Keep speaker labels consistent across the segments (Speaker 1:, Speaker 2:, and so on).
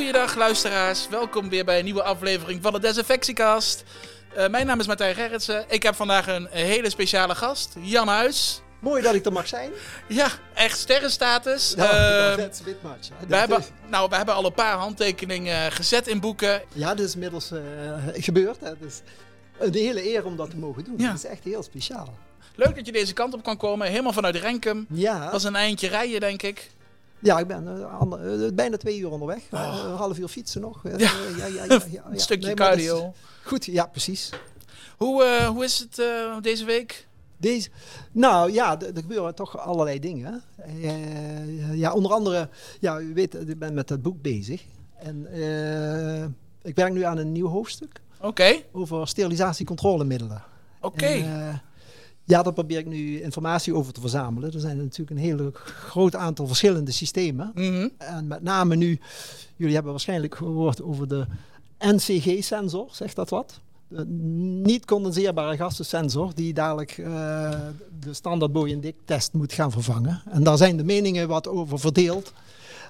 Speaker 1: goeiedag luisteraars. Welkom weer bij een nieuwe aflevering van de Desinfectiekast. Uh, mijn naam is Martijn Gerritsen. Ik heb vandaag een hele speciale gast, Jan Huis.
Speaker 2: Mooi dat ik er mag zijn.
Speaker 1: Ja, echt sterrenstatus.
Speaker 2: Ja, uh, that's a much.
Speaker 1: We hebben, nou, we hebben al een paar handtekeningen gezet in boeken.
Speaker 2: Ja, dat is inmiddels uh, gebeurd. Het is een hele eer om dat te mogen doen. Ja. Dat is echt heel speciaal.
Speaker 1: Leuk dat je deze kant op kan komen, helemaal vanuit Renkum.
Speaker 2: Ja.
Speaker 1: Dat is een eindje rijden, denk ik.
Speaker 2: Ja, ik ben uh, bijna twee uur onderweg. Oh. een half uur fietsen nog.
Speaker 1: Ja. ja, ja, ja een stukje cardio.
Speaker 2: Goed, ja, precies.
Speaker 1: Hoe, hoe is het deze week?
Speaker 2: Deze, nou ja, er gebeuren toch allerlei dingen. ja, onder andere, ja, u weet, ik ben met dat boek bezig. En ik werk nu aan een nieuw hoofdstuk.
Speaker 1: Oké.
Speaker 2: Over sterilisatiecontrolemiddelen.
Speaker 1: Oké.
Speaker 2: Ja, daar probeer ik nu informatie over te verzamelen. Er zijn natuurlijk een hele groot aantal verschillende systemen.
Speaker 1: Mhm.
Speaker 2: En met name nu, jullie hebben waarschijnlijk gehoord over de NCG-sensor, zegt dat wat? De niet condenseerbare gassensensor, die dadelijk uh, de standaard Boeing test moet gaan vervangen. En daar zijn de meningen wat over verdeeld.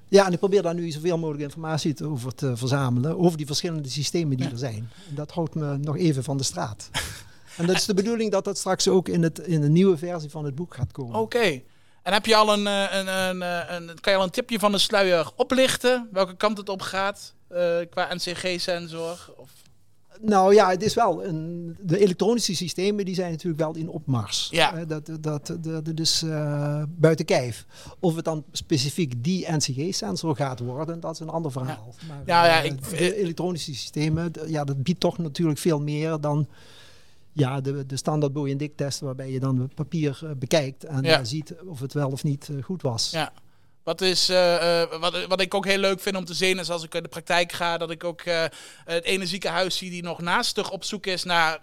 Speaker 2: Ja, en ik probeer daar nu zoveel mogelijk informatie over te verzamelen, over die verschillende systemen die er zijn. Dat houdt me nog even van de straat. En dat is de bedoeling dat dat straks ook in, het, in de nieuwe versie van het boek gaat komen.
Speaker 1: Oké. En heb je al een, eh, een, een, eh, een, kan je al een tipje van de sluier oplichten? Welke kant het op gaat uh, qua NCG-sensor? Of?
Speaker 2: Nou ja, het is wel een, de elektronische systemen die zijn natuurlijk wel in opmars.
Speaker 1: Ja.
Speaker 2: Uh, dat, dat, dat, dat is uh, buiten kijf. Of het dan specifiek die NCG-sensor gaat worden, dat is een ander verhaal.
Speaker 1: Ja, maar, ja, ja ik,
Speaker 2: de elektronische systemen, ja, dat biedt toch natuurlijk veel meer dan ja, de, de standaard Boeing test waarbij je dan het papier uh, bekijkt en ja. ziet of het wel of niet uh, goed was.
Speaker 1: Ja. Wat, is, uh, wat, wat ik ook heel leuk vind om te zien is als ik in de praktijk ga, dat ik ook uh, het ene ziekenhuis zie die nog naastig op zoek is naar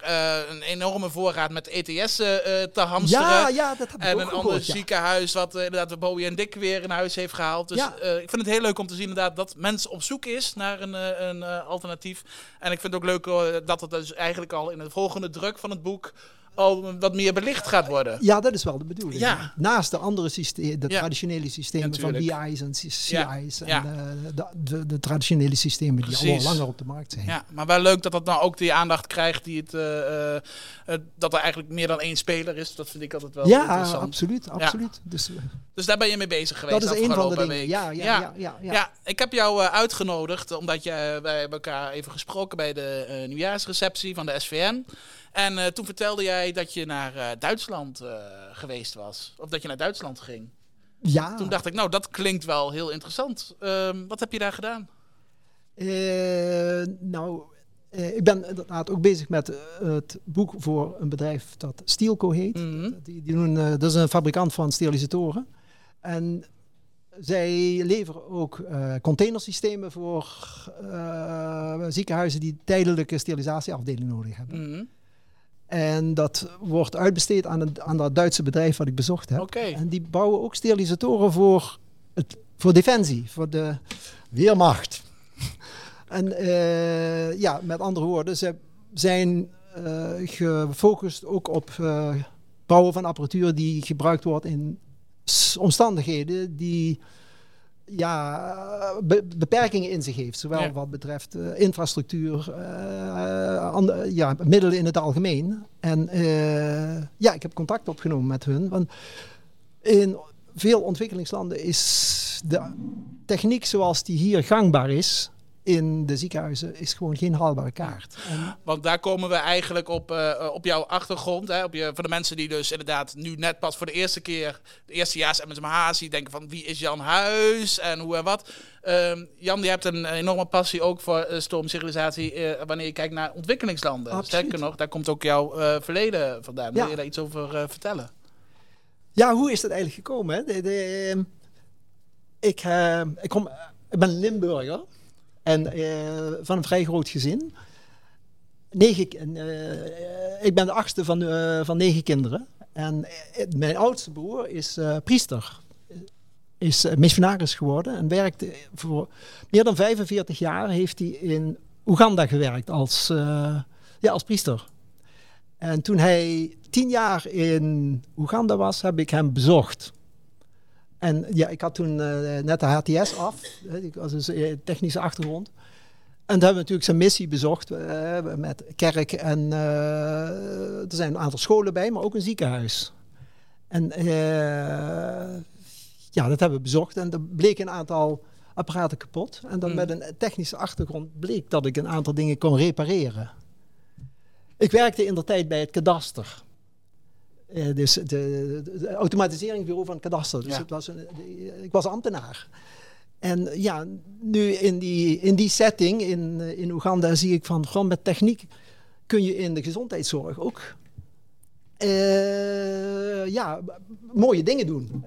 Speaker 1: een enorme voorraad met ETS te hamsteren.
Speaker 2: Ja, ja, dat heb ik
Speaker 1: En
Speaker 2: ook
Speaker 1: een
Speaker 2: gehoord,
Speaker 1: ander
Speaker 2: ja.
Speaker 1: ziekenhuis wat inderdaad de Bowie en Dick weer in huis heeft gehaald. Dus
Speaker 2: Ja.
Speaker 1: ik vind het heel leuk om te zien inderdaad dat mensen op zoek is naar een, een alternatief. En ik vind het ook leuk dat het dus eigenlijk al in de volgende druk van het boek al wat meer belicht gaat worden.
Speaker 2: Ja, dat is wel de bedoeling.
Speaker 1: Ja.
Speaker 2: Naast de andere systemen, de
Speaker 1: Ja.
Speaker 2: traditionele systemen van. BI's en CI's en eh, de, de, de traditionele systemen die al langer op de markt zijn.
Speaker 1: Ja, maar wel leuk dat dat nou ook die aandacht krijgt die het, eh, eh, eh, dat er eigenlijk meer dan één speler is. Dat vind ik altijd wel
Speaker 2: Ja,
Speaker 1: interessant.
Speaker 2: absoluut, absoluut. Dus,
Speaker 1: Dus daar ben je mee bezig geweest
Speaker 2: dat is een van de dingen. Ja, ja,
Speaker 1: Ja.
Speaker 2: ja, ja, ja.
Speaker 1: Ja, ik heb jou uitgenodigd omdat je, wij hebben elkaar even gesproken bij de nieuwjaarsreceptie van de SVN. En eh, toen vertelde jij dat je naar eh, Duitsland eh, geweest was. Of dat je naar Duitsland ging.
Speaker 2: Ja.
Speaker 1: Toen dacht ik, nou, dat klinkt wel heel interessant. Ehm, wat heb je daar gedaan?
Speaker 2: Nou, ik ben inderdaad ook bezig met het boek voor een bedrijf dat Steelco heet.
Speaker 1: Mhm.
Speaker 2: Die, die doen, dat is een fabrikant van sterilisatoren. En zij leveren ook containersystemen voor ziekenhuizen die tijdelijke sterilisatieafdeling nodig hebben.
Speaker 1: Mhm.
Speaker 2: En dat wordt uitbesteed aan, een, aan dat Duitse bedrijf wat ik bezocht heb. En die bouwen ook sterilisatoren voor, het, voor defensie, voor de weermacht. en eh, ja, met andere woorden, ze zijn eh, gefocust ook op eh, bouwen van apparatuur die gebruikt wordt in omstandigheden die ja, be- beperkingen in zich heeft. Zowel
Speaker 1: Ja.
Speaker 2: wat betreft eh, infrastructuur, eh, ander- ja, middelen in het algemeen. En eh, ja, ik heb contact opgenomen met hun. Want in veel ontwikkelingslanden is de techniek zoals die hier gangbaar is in de ziekenhuizen, is gewoon geen haalbare kaart. En
Speaker 1: Want daar komen we eigenlijk op, eh, op jouw achtergrond. Hè, op je, voor de mensen die dus inderdaad nu net pas voor de eerste keer, de eerstejaars MSMH, die denken van wie is Jan Huis en hoe en wat. Ehm, Jan, die hebt een enorme passie ook voor uh, stormcivilisatie eh, wanneer je kijkt naar ontwikkelingslanden.
Speaker 2: Absoluut.
Speaker 1: Sterker nog, daar komt ook jouw verleden vandaan. Wil
Speaker 2: Ja.
Speaker 1: je daar iets over vertellen?
Speaker 2: Ja, hoe is dat eigenlijk gekomen? Hè? De, de, ehm, ik, ik, kom, ik ben Limburger en eh, van een vrij groot gezin. Eh, ik ben de achtste van, eh, van negen kinderen. En mijn oudste broer is priester. Is missionaris geworden en werkte voor meer dan 45 jaar heeft hij in Oeganda gewerkt als, ja, als priester. En toen hij tien jaar in Oeganda was, heb ik hem bezocht. En ja, ik had toen eh, net de HTS af. Ik was dus eh, technische achtergrond. En daar hebben we natuurlijk zijn missie bezocht eh, met kerk. En er zijn een aantal scholen bij, maar ook een ziekenhuis. En ja, dat hebben we bezocht. En er bleek een aantal apparaten kapot. En dan
Speaker 1: Mm.
Speaker 2: met een technische achtergrond bleek dat ik een aantal dingen kon repareren. Ik werkte in de tijd bij het kadaster. Eh, dus de automatiseringsbureau van het kadaster. Dus
Speaker 1: Ja.
Speaker 2: het was een, de- ik was ambtenaar. En ja, nu in die, in die setting in, eh, in Oeganda zie ik van gewoon met techniek kun je in de gezondheidszorg ook eh, ja, mooie dingen doen.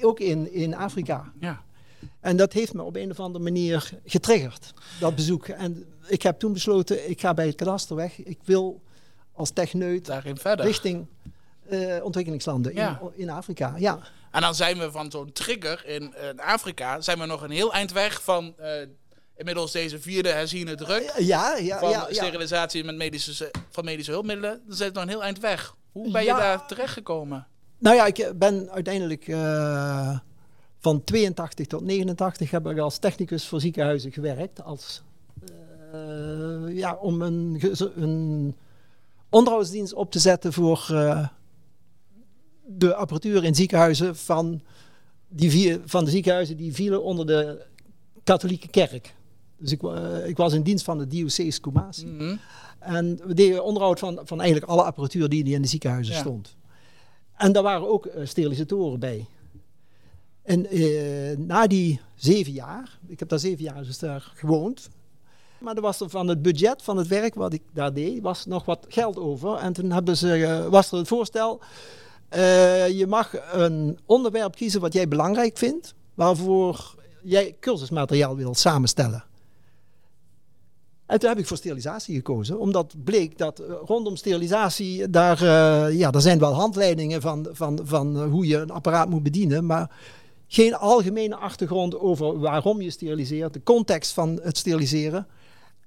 Speaker 2: Ook in, in Afrika.
Speaker 1: Ja.
Speaker 2: En dat heeft me op een of andere manier getriggerd, dat bezoek. En ik heb toen besloten, ik ga bij het kadaster weg. Ik wil als techneut
Speaker 1: Daarin verder.
Speaker 2: richting eh, ontwikkelingslanden
Speaker 1: Ja.
Speaker 2: in, in Afrika. Ja.
Speaker 1: En dan zijn we van zo'n trigger in, in Afrika, zijn we nog een heel eind weg van eh, inmiddels deze vierde herziene druk.
Speaker 2: Ja, ja,
Speaker 1: van
Speaker 2: ja, ja.
Speaker 1: sterilisatie met medische, van medische hulpmiddelen. Dan zit het nog een heel eind weg. Hoe ben je daar terechtgekomen?
Speaker 2: Nou ja, ik ben uiteindelijk eh, van 82 tot 89 heb ik als technicus voor ziekenhuizen gewerkt. Als, eh, ja, om een, een onderhoudsdienst op te zetten voor eh, de apparatuur in ziekenhuizen van, die vie- van de ziekenhuizen die vielen onder de katholieke kerk. Dus ik, wa- ik was in dienst van de diocese Kumasi.
Speaker 1: Mhm.
Speaker 2: En we deden onderhoud van, van eigenlijk alle apparatuur die, die in de ziekenhuizen
Speaker 1: Ja.
Speaker 2: stond. En daar waren ook eh, sterilisatoren bij. En eh, na die zeven jaar, ik heb daar zeven jaar dus daar gewoond. Maar er was er van het budget van het werk wat ik daar deed, was nog wat geld over. En toen hebben ze, eh, was er het voorstel, eh, je mag een onderwerp kiezen wat jij belangrijk vindt, waarvoor jij cursusmateriaal wilt samenstellen. En toen heb ik voor sterilisatie gekozen, omdat bleek dat eh, rondom sterilisatie, daar, eh, ja, daar zijn wel handleidingen van, van, van hoe je een apparaat moet bedienen, maar geen algemene achtergrond over waarom je steriliseert, de context van het steriliseren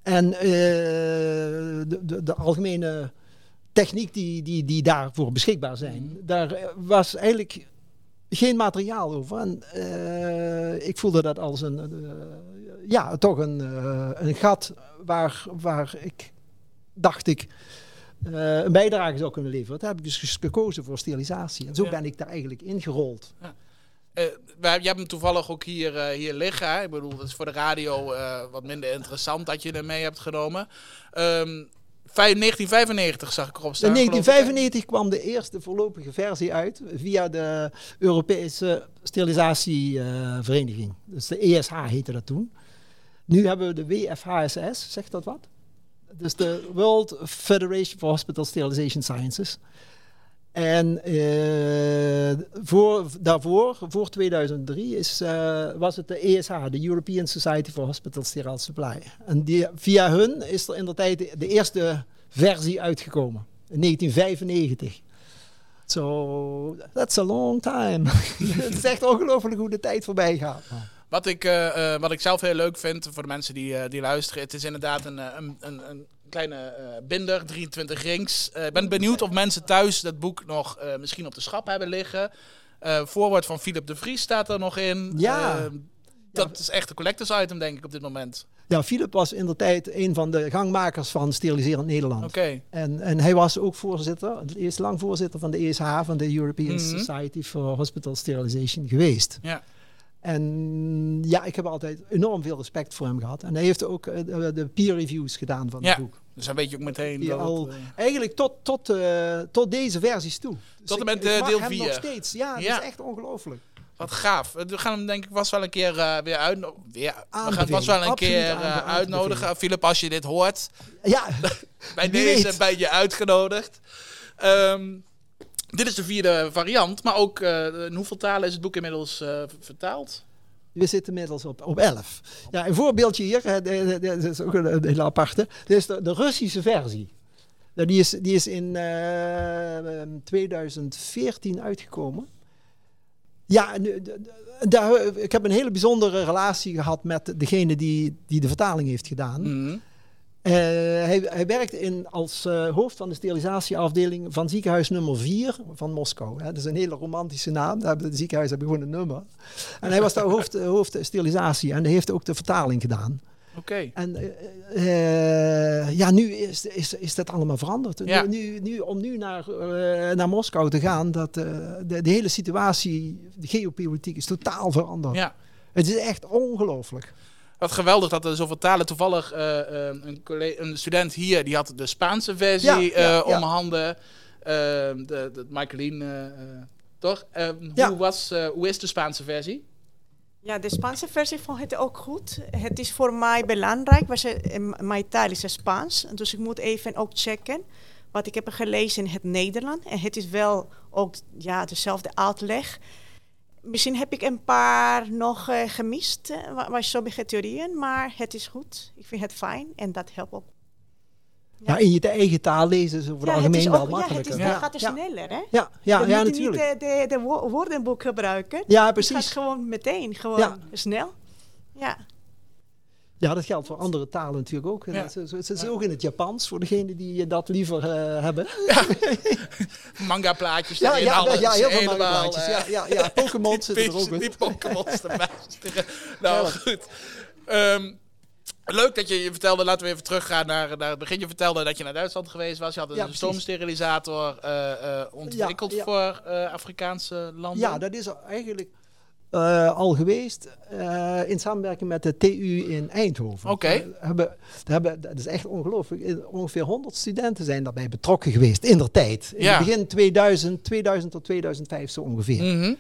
Speaker 2: en de, de, de algemene techniek die, die, die daarvoor beschikbaar zijn. Daar eh, was eigenlijk geen materiaal over. En eh, ik voelde dat als een, eh, ja, toch een, een gat waar, waar ik dacht ik een bijdrage zou kunnen leveren. Toen heb ik dus gekozen voor sterilisatie. En zo
Speaker 1: Ja.
Speaker 2: ben ik daar eigenlijk ingerold.
Speaker 1: Wij, je hebt hem toevallig ook hier, hier liggen. Hè? Ik bedoel, dat is voor de radio wat minder interessant dat je er mee hebt genomen. Ehm, 1995 zag ik erop staan.
Speaker 2: In
Speaker 1: geloof ik, hè?
Speaker 2: 1995 kwam de eerste voorlopige versie uit via de Europese Sterilisatievereniging. dus de ESH heette dat toen. Nu hebben we de WFHSS, zegt dat wat? Dus de World Federation for Hospital Sterilization Sciences. En eh, voor, daarvoor, voor 2003, is, eh, was het de ESH, de European Society for Hospital Sterile Supply. En die, via hun is er in de tijd de, eerste versie uitgekomen, in 1995. So, that's a long time. het is echt ongelooflijk hoe de tijd voorbij gaat.
Speaker 1: Wat ik, eh, wat ik zelf heel leuk vind voor de mensen die, die luisteren. Het is inderdaad een, een, een, een kleine eh, binder, 23 rings. Eh, Ik ben benieuwd of mensen thuis dat boek nog eh, misschien op de schap hebben liggen. Voorwoord van Philip de Vries staat er nog in.
Speaker 2: Ja.
Speaker 1: Dat is echt een collectors item, denk ik, op dit moment.
Speaker 2: Ja, Philip was in de tijd een van de gangmakers van Steriliseren Nederland.
Speaker 1: Oké.
Speaker 2: En, en hij was ook voorzitter, eerst lang voorzitter van de ESH, van de European
Speaker 1: Mhm.
Speaker 2: Society for Hospital Sterilization geweest.
Speaker 1: Ja.
Speaker 2: En ja, ik heb altijd enorm veel respect voor hem gehad. En hij heeft ook eh, de, peer reviews gedaan van
Speaker 1: Ja.
Speaker 2: het boek.
Speaker 1: Dus dan weet je ook meteen dat
Speaker 2: al-
Speaker 1: het, eh,
Speaker 2: Eigenlijk tot, tot, eh, tot deze versies toe. Dus
Speaker 1: Tot en
Speaker 2: ik-
Speaker 1: met,
Speaker 2: ik mag
Speaker 1: deel
Speaker 2: hem
Speaker 1: vier.
Speaker 2: nog steeds. Ja, dat
Speaker 1: Ja.
Speaker 2: is echt ongelooflijk.
Speaker 1: Wat gaaf. We gaan hem denk ik vast wel een keer eh, weer uit. Weer, we gaan hem vast wel een
Speaker 2: Absoluut
Speaker 1: keer
Speaker 2: te
Speaker 1: uitnodigen. Philip, als je dit hoort,
Speaker 2: Ja,
Speaker 1: bij deze ben je uitgenodigd. Ehm, dit is de vierde variant, maar ook eh, in hoeveel talen is het boek inmiddels eh, vertaald?
Speaker 2: we zitten inmiddels op, op 11. Ja, een voorbeeldje hier, dat is ook een, hele aparte. Dit is de, de Russische versie. Nou, die, is, die is in eh, 2014 uitgekomen. Ja, daar, ik heb een hele bijzondere relatie gehad met degene die, die de vertaling heeft gedaan.
Speaker 1: Mhm.
Speaker 2: Eh, hij, hij werkt in, als eh, hoofd van de sterilisatieafdeling van ziekenhuis nummer 4 van Moskou. Hè. Dat is een hele romantische naam. Daar hebben de ziekenhuis hebben gewoon een nummer. En hij was daar hoofd, eh, hoofd sterilisatie en hij heeft ook de vertaling gedaan.
Speaker 1: Oké.
Speaker 2: En ja, nu is, is, is dat allemaal veranderd.
Speaker 1: Ja.
Speaker 2: Nu, nu, om nu naar, naar Moskou te gaan, dat, de, de hele situatie, de geopolitiek is totaal veranderd.
Speaker 1: Ja.
Speaker 2: Het is echt ongelooflijk.
Speaker 1: Wat geweldig dat er zoveel talen. Toevallig eh, eh, een, collega, een student hier, die had de Spaanse versie
Speaker 2: Ja, ja,
Speaker 1: eh, om
Speaker 2: ja.
Speaker 1: handen. De, de Michaeline, toch? Eh,
Speaker 2: Ja.
Speaker 1: hoe, was, eh, hoe is de Spaanse versie?
Speaker 3: Ja, de Spaanse versie vond het ook goed. Het is voor mij belangrijk, m- mijn taal is Spaans. Dus ik moet even ook checken. Wat ik heb gelezen in het Nederland. En het is wel ook ja, dezelfde uitleg. Misschien heb ik een paar nog eh, gemist, eh, wa- wa- sommige theorieën. Maar het is goed. Ik vind het fijn en dat helpt ook.
Speaker 2: Ja, in je eigen taal lezen is over het
Speaker 3: het
Speaker 2: algemeen
Speaker 3: is
Speaker 2: wel
Speaker 3: ook, ja, het is,
Speaker 2: Ja,
Speaker 3: gaat er
Speaker 2: ja,
Speaker 3: sneller, hè?
Speaker 2: ja, ja, ja, natuurlijk.
Speaker 3: niet eh, de, de wo- woordenboek gebruiken.
Speaker 2: Ja,
Speaker 3: Het gaat
Speaker 2: precies.
Speaker 3: gewoon meteen, gewoon
Speaker 2: Ja.
Speaker 3: snel. Ja.
Speaker 2: Ja, dat geldt voor andere talen natuurlijk ook.
Speaker 1: Ja.
Speaker 2: Is, het is ook in het Japans, voor degenen die dat liever eh, hebben.
Speaker 1: Manga plaatjes
Speaker 2: Ja, ja,
Speaker 1: alles,
Speaker 2: ja, heel veel
Speaker 1: helemaal,
Speaker 2: manga-plaatjes.
Speaker 1: eh,
Speaker 2: Ja, ja, ja, Pokémon zitten er ook in.
Speaker 1: die Pokémons erbij. nou,
Speaker 2: Ja.
Speaker 1: goed. Ehm, leuk dat je, je vertelde, laten we even teruggaan naar, naar het begin. Je vertelde dat je naar Duitsland geweest was. Je had een
Speaker 2: Ja,
Speaker 1: stoomsterilisator eh, ontwikkeld
Speaker 2: Ja, ja.
Speaker 1: voor Afrikaanse landen.
Speaker 2: Ja, dat is eigenlijk eh, al geweest eh, in samenwerking met de TU in Eindhoven.
Speaker 1: Oké.
Speaker 2: We hebben, we hebben, dat is echt ongelooflijk. Ongeveer 100 studenten zijn daarbij betrokken geweest in der tijd. In
Speaker 1: Ja.
Speaker 2: het begin 2000, 2000 tot 2005 zo ongeveer.
Speaker 1: Mhm.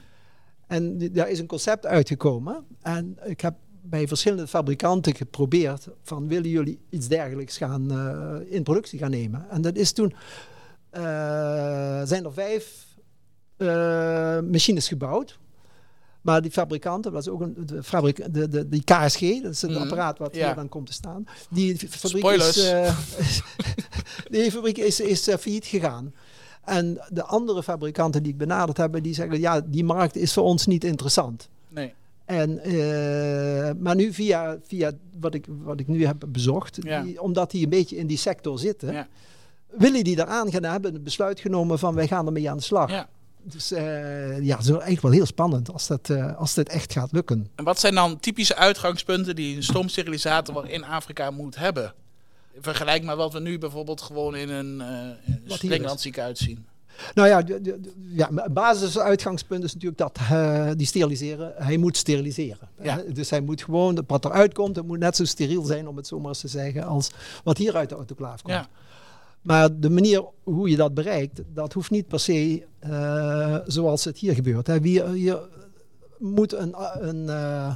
Speaker 2: En daar is een concept uitgekomen. En ik heb bij verschillende fabrikanten geprobeerd van willen jullie iets dergelijks gaan eh, in productie gaan nemen. En dat is toen eh, zijn er vijf eh, machines gebouwd. Maar die fabrikanten, dat is ook een, de fabriek, de, de, die KSG, dat is het
Speaker 1: Mhm,
Speaker 2: apparaat wat
Speaker 1: ja.
Speaker 2: hier dan komt te staan. Die fabriek
Speaker 1: Spoilers.
Speaker 2: is, eh, die fabriek is, is eh, failliet gegaan. En de andere fabrikanten die ik benaderd heb, die zeggen ja, die markt is voor ons niet interessant.
Speaker 1: Nee.
Speaker 2: En, eh, maar nu via, via wat, ik, wat ik nu heb bezocht,
Speaker 1: Ja.
Speaker 2: die, omdat die een beetje in die sector zitten,
Speaker 1: Ja.
Speaker 2: willen die eraan gaan hebben, het besluit genomen van wij gaan ermee aan de slag.
Speaker 1: Ja.
Speaker 2: Dus eh, ja, het is eigenlijk wel heel spannend als dat, eh, als dit echt gaat lukken.
Speaker 1: En wat zijn dan typische uitgangspunten die een stoomsterilisator in Afrika moet hebben? Vergelijk met wat we nu bijvoorbeeld gewoon in een uh. Springland ziekenhuis zien.
Speaker 2: Nou ja, ja het basisuitgangspunt is natuurlijk dat eh, die steriliseren, hij moet steriliseren.
Speaker 1: Ja.
Speaker 2: Dus hij moet gewoon, wat eruit komt, het moet net zo steriel zijn, om het zo maar eens te zeggen, als wat hier uit de autoclaaf komt.
Speaker 1: Ja.
Speaker 2: Maar de manier hoe je dat bereikt, dat hoeft niet per se eh, zoals het hier gebeurt. Hè. Hier, moet een, een eh,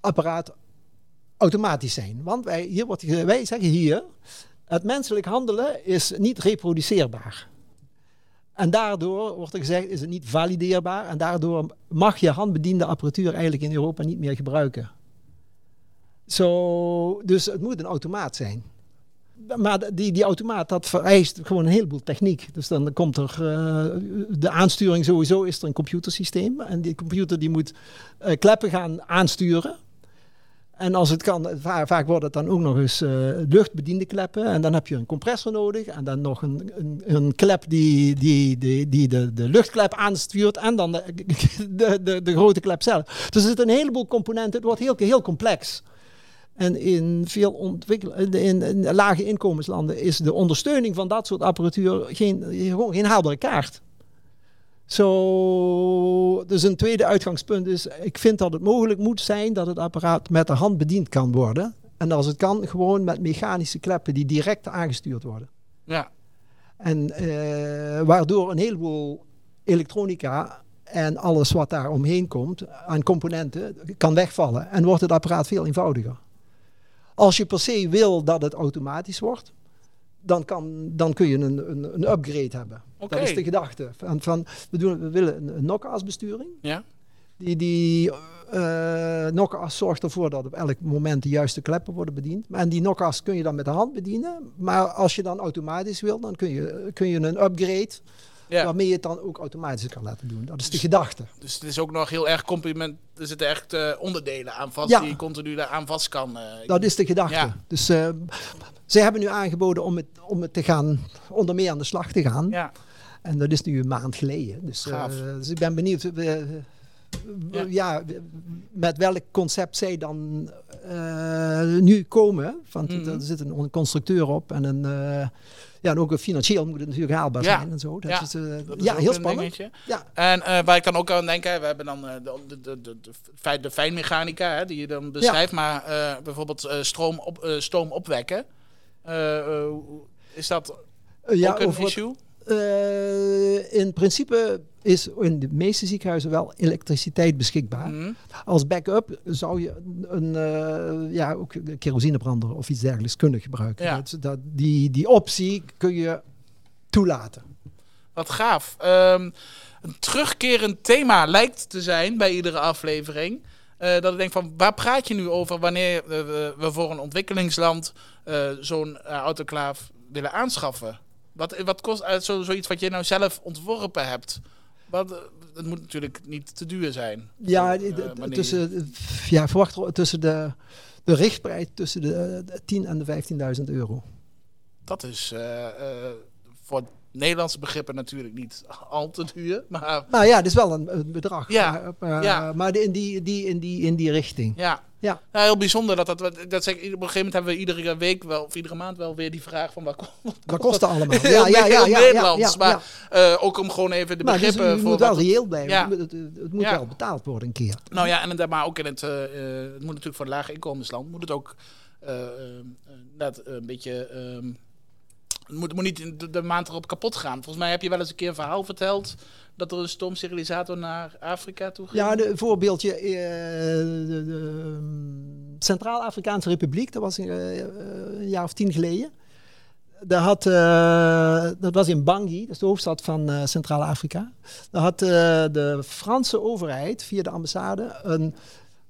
Speaker 2: apparaat automatisch zijn. Want wij, hier wordt, wij zeggen hier, het menselijk handelen is niet reproduceerbaar. En daardoor wordt er gezegd, is het niet valideerbaar. En daardoor mag je handbediende apparatuur eigenlijk in Europa niet meer gebruiken. Dus het moet een automaat zijn. Maar die, die automaat, dat vereist gewoon een heleboel techniek. Dus dan komt er eh, de aansturing sowieso, is er een computersysteem. En die computer die moet eh, kleppen gaan aansturen. En als het kan, va- vaak wordt het dan ook nog eens eh, luchtbediende kleppen. En dan heb je een compressor nodig. En dan nog een, een, klep die, die, die, de, de luchtklep aanstuurt. En dan de, de, de, de grote klep zelf. Dus er zitten een heleboel componenten. Het wordt heel, heel complex. En in veel ontwikkel in, in, lage inkomenslanden is de ondersteuning van dat soort apparatuur geen, gewoon geen haalbare kaart. Zo, dus een tweede uitgangspunt is, ik vind dat het mogelijk moet zijn dat het apparaat met de hand bediend kan worden. En als het kan, gewoon met mechanische kleppen die direct aangestuurd worden.
Speaker 1: Ja.
Speaker 2: En eh, waardoor een heleboel elektronica en alles wat daar omheen komt aan componenten kan wegvallen. En wordt het apparaat veel eenvoudiger. Als je per se wil dat het automatisch wordt, dan, kan, dan kun je een, een, een upgrade hebben. Dat is de gedachte. Van, van, we, doen, we willen een, een besturing.
Speaker 1: Ja.
Speaker 2: Die, die knock-as zorgt ervoor dat op elk moment de juiste kleppen worden bediend. En die knock-as kun je dan met de hand bedienen. Maar als je dan automatisch wil, dan kun je, kun je een upgrade
Speaker 1: Ja.
Speaker 2: waarmee je het dan ook automatisch kan laten doen. Dat is de gedachte.
Speaker 1: Dus het is ook nog heel erg compliment. Er zitten echt eh, onderdelen aan vast
Speaker 2: Ja.
Speaker 1: die je continu aan vast kan. eh,
Speaker 2: Dat is de gedachte.
Speaker 1: Ja.
Speaker 2: Dus eh, ze hebben nu aangeboden om het, om het te gaan, onder meer aan de slag te gaan.
Speaker 1: ja.
Speaker 2: En dat is nu een maand geleden. Dus, dus ik ben benieuwd
Speaker 1: Ja.
Speaker 2: ja. met welk concept zij dan nu komen. Want
Speaker 1: Mhm.
Speaker 2: er zit een constructeur op en een... ja, en ook financieel moet het natuurlijk haalbaar
Speaker 1: Ja.
Speaker 2: zijn en zo. Dat
Speaker 1: Ja.
Speaker 2: is, eh,
Speaker 1: Dat is
Speaker 2: ja heel spannend.
Speaker 1: dingetje.
Speaker 2: Ja.
Speaker 1: En eh, waar ik dan ook aan denk, hè, we hebben dan eh, de, de, de, de, de, fijn- de fijnmechanica, hè, die je dan beschrijft, maar eh, bijvoorbeeld eh, stroom, op, eh, stoom opwekken. Eh, eh, is dat
Speaker 2: Eh, ja,
Speaker 1: ook een issue?
Speaker 2: Eh, in principe is in de meeste ziekenhuizen wel elektriciteit beschikbaar.
Speaker 1: Mhm.
Speaker 2: Als backup zou je een, eh, ja, ook een kerosinebrander of iets dergelijks kunnen gebruiken.
Speaker 1: Ja.
Speaker 2: Dat, dat, die, die optie kun je toelaten.
Speaker 1: Wat gaaf. Ehm, een terugkerend thema lijkt te zijn bij iedere aflevering. eh, dat ik denk van, waar praat je nu over wanneer we, we voor een ontwikkelingsland zo'n autoclaaf willen aanschaffen? Wat, wat kost zo, zoiets wat je nou zelf ontworpen hebt? Wat, eh, het moet natuurlijk niet te duur zijn.
Speaker 2: Ja,
Speaker 1: Eh,
Speaker 2: tussen, ja verwacht er tussen de, de richtprijs tussen de, de 10 en de 15.000 euro.
Speaker 1: Dat is eh, eh, voor Nederlandse begrippen natuurlijk niet al te duur. Maar
Speaker 2: Maar ja, het is wel een, een bedrag.
Speaker 1: Ja,
Speaker 2: Maar, maar,
Speaker 1: ja.
Speaker 2: maar in, die, die, in, die, in die richting.
Speaker 1: Ja.
Speaker 2: Ja.
Speaker 1: Nou, heel bijzonder dat dat. dat zeg, op een gegeven moment hebben we iedere week wel, of iedere maand wel weer die vraag van wat, wat
Speaker 2: Dat kost het allemaal.
Speaker 1: Heel Nederlands.
Speaker 2: ja,
Speaker 1: maar
Speaker 2: ja.
Speaker 1: eh, ook om gewoon even de
Speaker 2: Maar dus
Speaker 1: begrippen
Speaker 2: je
Speaker 1: voor.
Speaker 2: moet wel
Speaker 1: wat-
Speaker 2: reëel blijven.
Speaker 1: Ja.
Speaker 2: Het, moet- het, het moet
Speaker 1: Ja.
Speaker 2: wel betaald worden een keer.
Speaker 1: nou ja, en maar ook in het. eh, eh, het moet natuurlijk voor een laag inkomensland. Moet het ook. eh, eh, net een beetje. ehm, het moet, moet niet de, maand erop kapot gaan. Volgens mij heb je wel eens een keer een verhaal verteld. dat er een stoomsterilisator naar Afrika toe ging.
Speaker 2: Ja, een voorbeeldje. eh, de, de, ehm, Centraal-Afrikaanse Republiek, dat was eh, eh, een jaar of tien geleden. Daar had, dat was in Bangui, dat is de hoofdstad van eh, Centraal-Afrika. Daar had de Franse overheid via de ambassade een,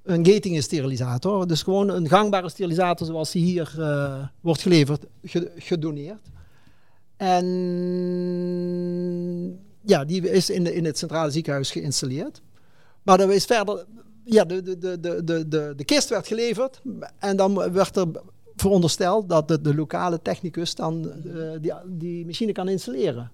Speaker 2: een Getingen-sterilisator. Dus gewoon een gangbare sterilisator zoals die hier wordt geleverd, ge- gedoneerd. En ja, die is in, de, in het centrale ziekenhuis geïnstalleerd. Maar er is verder, ja, de, de, de, de, de, de, kist werd geleverd en dan werd er verondersteld dat de, lokale technicus dan eh, die, die machine kan installeren.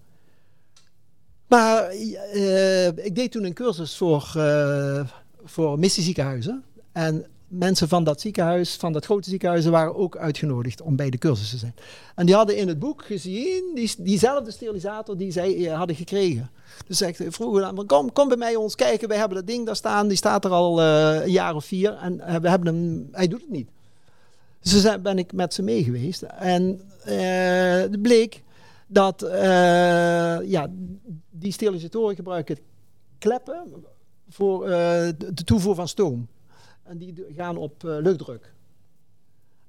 Speaker 2: Maar eh, ik deed toen een cursus voor, eh voor missieziekenhuizen. En mensen van dat ziekenhuis, van dat grote ziekenhuis, waren ook uitgenodigd om bij de cursus te zijn. En die hadden in het boek gezien die, diezelfde sterilisator die zij eh, hadden gekregen. Dus ik vroegen dan, kom, kom bij mij ons kijken, wij hebben dat ding daar staan. Die staat er al eh, een jaar of vier en eh, we hebben hem, hij doet het niet. Dus toen ben ik met ze mee geweest. En eh, het bleek dat eh, ja, die sterilisatoren gebruiken kleppen voor eh, de toevoer van stoom. En die gaan op eh, luchtdruk.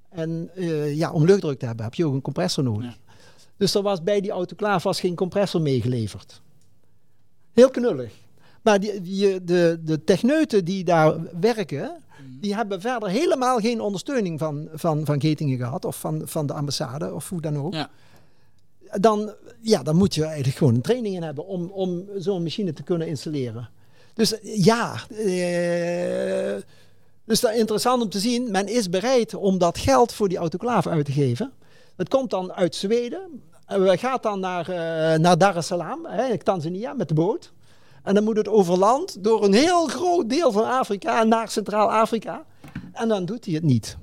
Speaker 2: En eh, ja, om luchtdruk te hebben heb je ook een compressor nodig.
Speaker 1: Ja.
Speaker 2: Dus er was bij die autoclaaf was geen compressor meegeleverd. Heel knullig. Maar die, die, de, de techneuten die daar werken, die hebben verder helemaal geen ondersteuning van, van, van Getingen gehad. Of van, van de ambassade, of hoe dan ook.
Speaker 1: Ja.
Speaker 2: Dan, ja, dan moet je eigenlijk gewoon een training in hebben om, om zo'n machine te kunnen installeren. Dus ja, eh, dus dat is interessant om te zien. Men is bereid om dat geld voor die autoclaaf uit te geven. Het komt dan uit Zweden. En we gaat dan naar, eh, naar Dar es Salaam, hè, Tanzania, met de boot. En dan moet het over land door een heel groot deel van Afrika naar Centraal-Afrika. En dan doet hij het niet.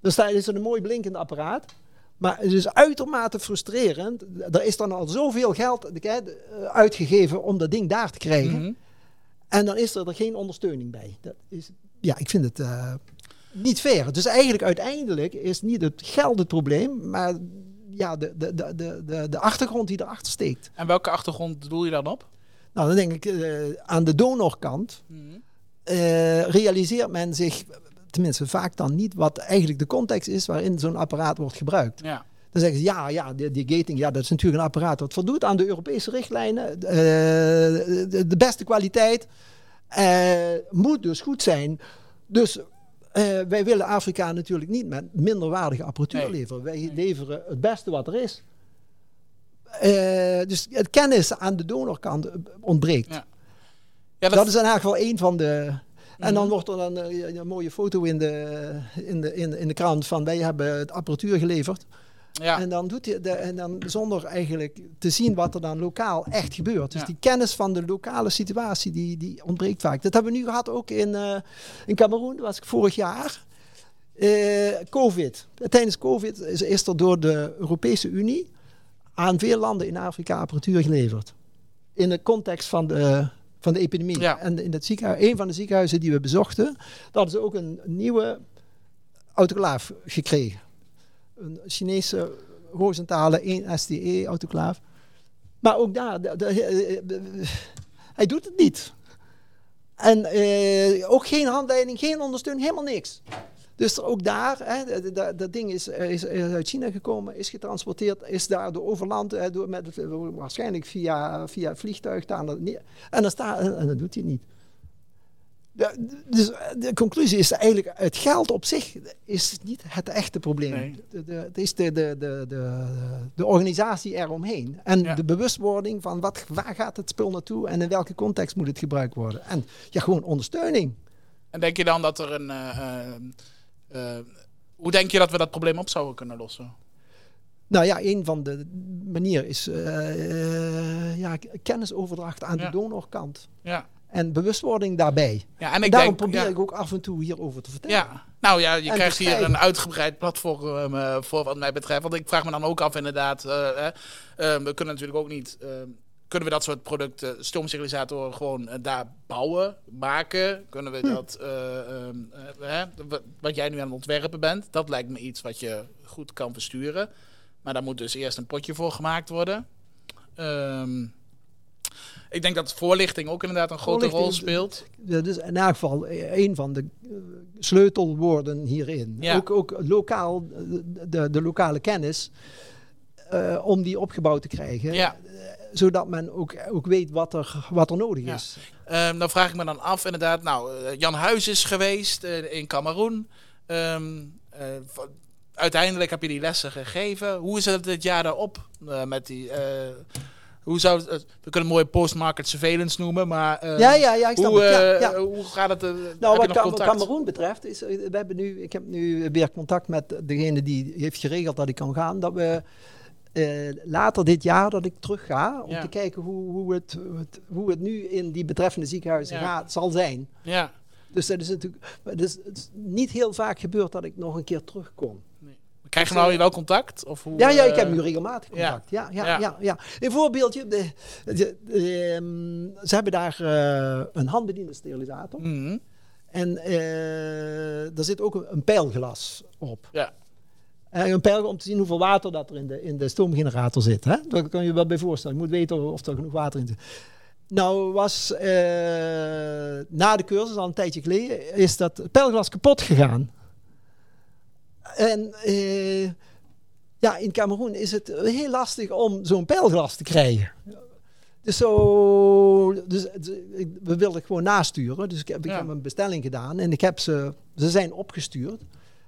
Speaker 2: Dus daar is een mooi blinkend apparaat. Maar het is uitermate frustrerend. Er is dan al zoveel geld eh, uitgegeven om dat ding daar te krijgen.
Speaker 1: Mhm.
Speaker 2: En dan is er, er geen ondersteuning bij. Dat is, ja, ik vind het eh, niet fair. Dus eigenlijk uiteindelijk is niet het geld het probleem, maar ja, de, de, de, de, de, achtergrond die erachter steekt.
Speaker 1: En welke achtergrond doel je dan op?
Speaker 2: Nou, dan denk ik, eh, aan de donorkant
Speaker 1: Mhm.
Speaker 2: eh, realiseert men zich, tenminste vaak dan niet, wat eigenlijk de context is waarin zo'n apparaat wordt gebruikt.
Speaker 1: Ja.
Speaker 2: Dan zeggen ze, ja, ja, die, die gating, ja, dat is natuurlijk een apparaat dat voldoet aan de Europese richtlijnen. eh, de, de beste kwaliteit eh, moet dus goed zijn. Dus eh, wij willen Afrika natuurlijk niet met minderwaardige apparatuur
Speaker 1: Nee.
Speaker 2: leveren. Wij leveren het beste wat er is. dus het kennis aan de donorkant ontbreekt.
Speaker 1: Ja. Ja,
Speaker 2: dat, is in elk geval één van de. En dan
Speaker 1: Mhm.
Speaker 2: wordt er dan een mooie foto in de, in, de, in, in de krant van wij hebben het apparatuur geleverd.
Speaker 1: Ja.
Speaker 2: En dan doet hij de, en dan zonder eigenlijk te zien wat er dan lokaal echt gebeurt. Dus
Speaker 1: Ja.
Speaker 2: die kennis van de lokale situatie die, die ontbreekt vaak. Dat hebben we nu gehad ook in, eh in Cameroen. Dat was ik vorig jaar. Eh, Covid. Tijdens Covid is, is er door de Europese Unie aan veel landen in Afrika apparatuur geleverd. In de context van de, van de epidemie.
Speaker 1: Ja.
Speaker 2: En in het ziekenhuis, een van de ziekenhuizen die we bezochten, daar hadden ze ook een nieuwe autoclaaf gekregen. Een Chinese horizontale 1 STE autoclaaf. Maar ook daar, eh, eh, hij doet het niet. En eh, ook geen handleiding, geen ondersteuning, helemaal niks. Dus ook daar, hè, dat ding is, is, is uit China gekomen, is getransporteerd, is daar door overland, hè, door waarschijnlijk via, via vliegtuig daar. En dan staat, en dat doet hij niet. De, dus de conclusie is eigenlijk, het geld op zich is niet het echte probleem.
Speaker 1: Nee.
Speaker 2: De, de, het is de, de, de, de, de organisatie eromheen. En
Speaker 1: Ja.
Speaker 2: de bewustwording van wat, waar gaat het spul naartoe en in welke context moet het gebruikt worden. En ja, gewoon ondersteuning.
Speaker 1: En denk je dan dat er een. eh, eh, eh, hoe denk je dat we dat probleem op zouden kunnen lossen?
Speaker 2: Nou ja, een van de manieren is ja, kennisoverdracht aan
Speaker 1: Ja.
Speaker 2: de donorkant.
Speaker 1: Ja.
Speaker 2: En bewustwording daarbij.
Speaker 1: Ja, en
Speaker 2: daarom
Speaker 1: denk.
Speaker 2: probeer
Speaker 1: ja.
Speaker 2: ik ook af en toe hierover te vertellen.
Speaker 1: Ja, nou ja, je
Speaker 2: En
Speaker 1: krijgt hier een uitgebreid platform eh, voor wat mij betreft. Want ik vraag me dan ook af inderdaad, eh, hè, eh, we kunnen natuurlijk ook niet, eh, kunnen we dat soort producten, stoomsterilisatoren gewoon eh, daar bouwen, maken? Kunnen we dat, ehm, eh, hè, wat- jij nu aan het ontwerpen bent, dat lijkt me iets wat je goed kan versturen. Maar daar moet dus eerst een potje voor gemaakt worden. Ehm, ik denk dat voorlichting ook inderdaad een grote rol speelt.
Speaker 2: Dat is in elk geval een van de eh, sleutelwoorden hierin.
Speaker 1: Ja.
Speaker 2: Ook, ook lokaal, de, de lokale kennis, eh, om die opgebouwd te krijgen.
Speaker 1: Ja.
Speaker 2: Eh, zodat men ook, ook weet wat er, wat er nodig
Speaker 1: Ja.
Speaker 2: is.
Speaker 1: Ehm, dan vraag ik me dan af, inderdaad. Nou, Jan Huis is geweest in Cameroen. Ehm, eh, uiteindelijk heb je die lessen gegeven. Hoe is het dit jaar daarop met die? Hoe zou het, eh, we kunnen het mooie post-market surveillance noemen, maar eh,
Speaker 2: ja, ja, ja, ik
Speaker 1: hoe,
Speaker 2: het. Ja,
Speaker 1: eh,
Speaker 2: ja.
Speaker 1: hoe gaat het? eh,
Speaker 2: Nou, wat
Speaker 1: contact?
Speaker 2: Cameroen betreft, is, we hebben nu, ik heb nu weer contact met degene die heeft geregeld dat ik kan gaan. Dat we later dit jaar dat ik terug ga, om
Speaker 1: Ja.
Speaker 2: te kijken hoe, hoe, het, hoe het, hoe het nu in die betreffende ziekenhuizen gaat, zal zijn.
Speaker 1: Ja,
Speaker 2: Dus dat is natuurlijk is, het is niet heel vaak gebeurd dat ik nog een keer terugkom.
Speaker 1: Krijg je nou wel contact? Of hoe,
Speaker 2: Ja, ja, ik
Speaker 1: eh,
Speaker 2: heb nu regelmatig contact. Ja, ja,
Speaker 1: Ja.
Speaker 2: ja. Ja, Een voorbeeldje. De, de- de, ehm, ze hebben daar eh, een handbediende sterilisator.
Speaker 1: mhm,
Speaker 2: En eh er zit ook een, een pijlglas op.
Speaker 1: Ja.
Speaker 2: En een pijl om te zien hoeveel water dat er in de, in de stoomgenerator zit. Hè? Daar kan je je wel bij voorstellen. Je moet weten of er genoeg water in zit. Nou was eh, na de cursus, al een tijdje geleden, is dat pijlglas kapot gegaan. En eh, ja, in Cameroen is het heel lastig om zo'n pijlglas te krijgen. Dus zo, dus, we wilden het gewoon nasturen. Dus ik heb, ik
Speaker 1: Ja.
Speaker 2: heb een bestelling gedaan en ik heb ze, ze zijn opgestuurd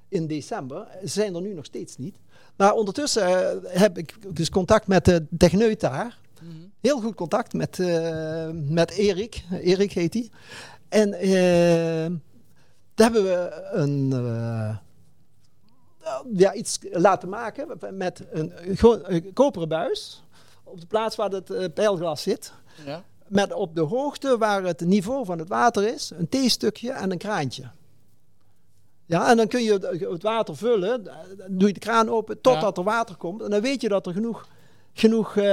Speaker 2: in december. Ze zijn er nu nog steeds niet. Maar ondertussen eh, heb ik dus contact met de techneut daar.
Speaker 1: mhm.
Speaker 2: Heel goed contact met, eh, met Erik. Erik heet hij. En daar hebben we een, ja, iets laten maken met een, koperen buis. Op de plaats waar het eh, pijlglas zit.
Speaker 1: ja.
Speaker 2: Met op de hoogte waar het niveau van het water is, een theestukje en een kraantje. Ja, en dan kun je het- het water vullen, dan doe je de kraan open totdat er water komt. En dan weet je dat er genoeg, genoeg eh,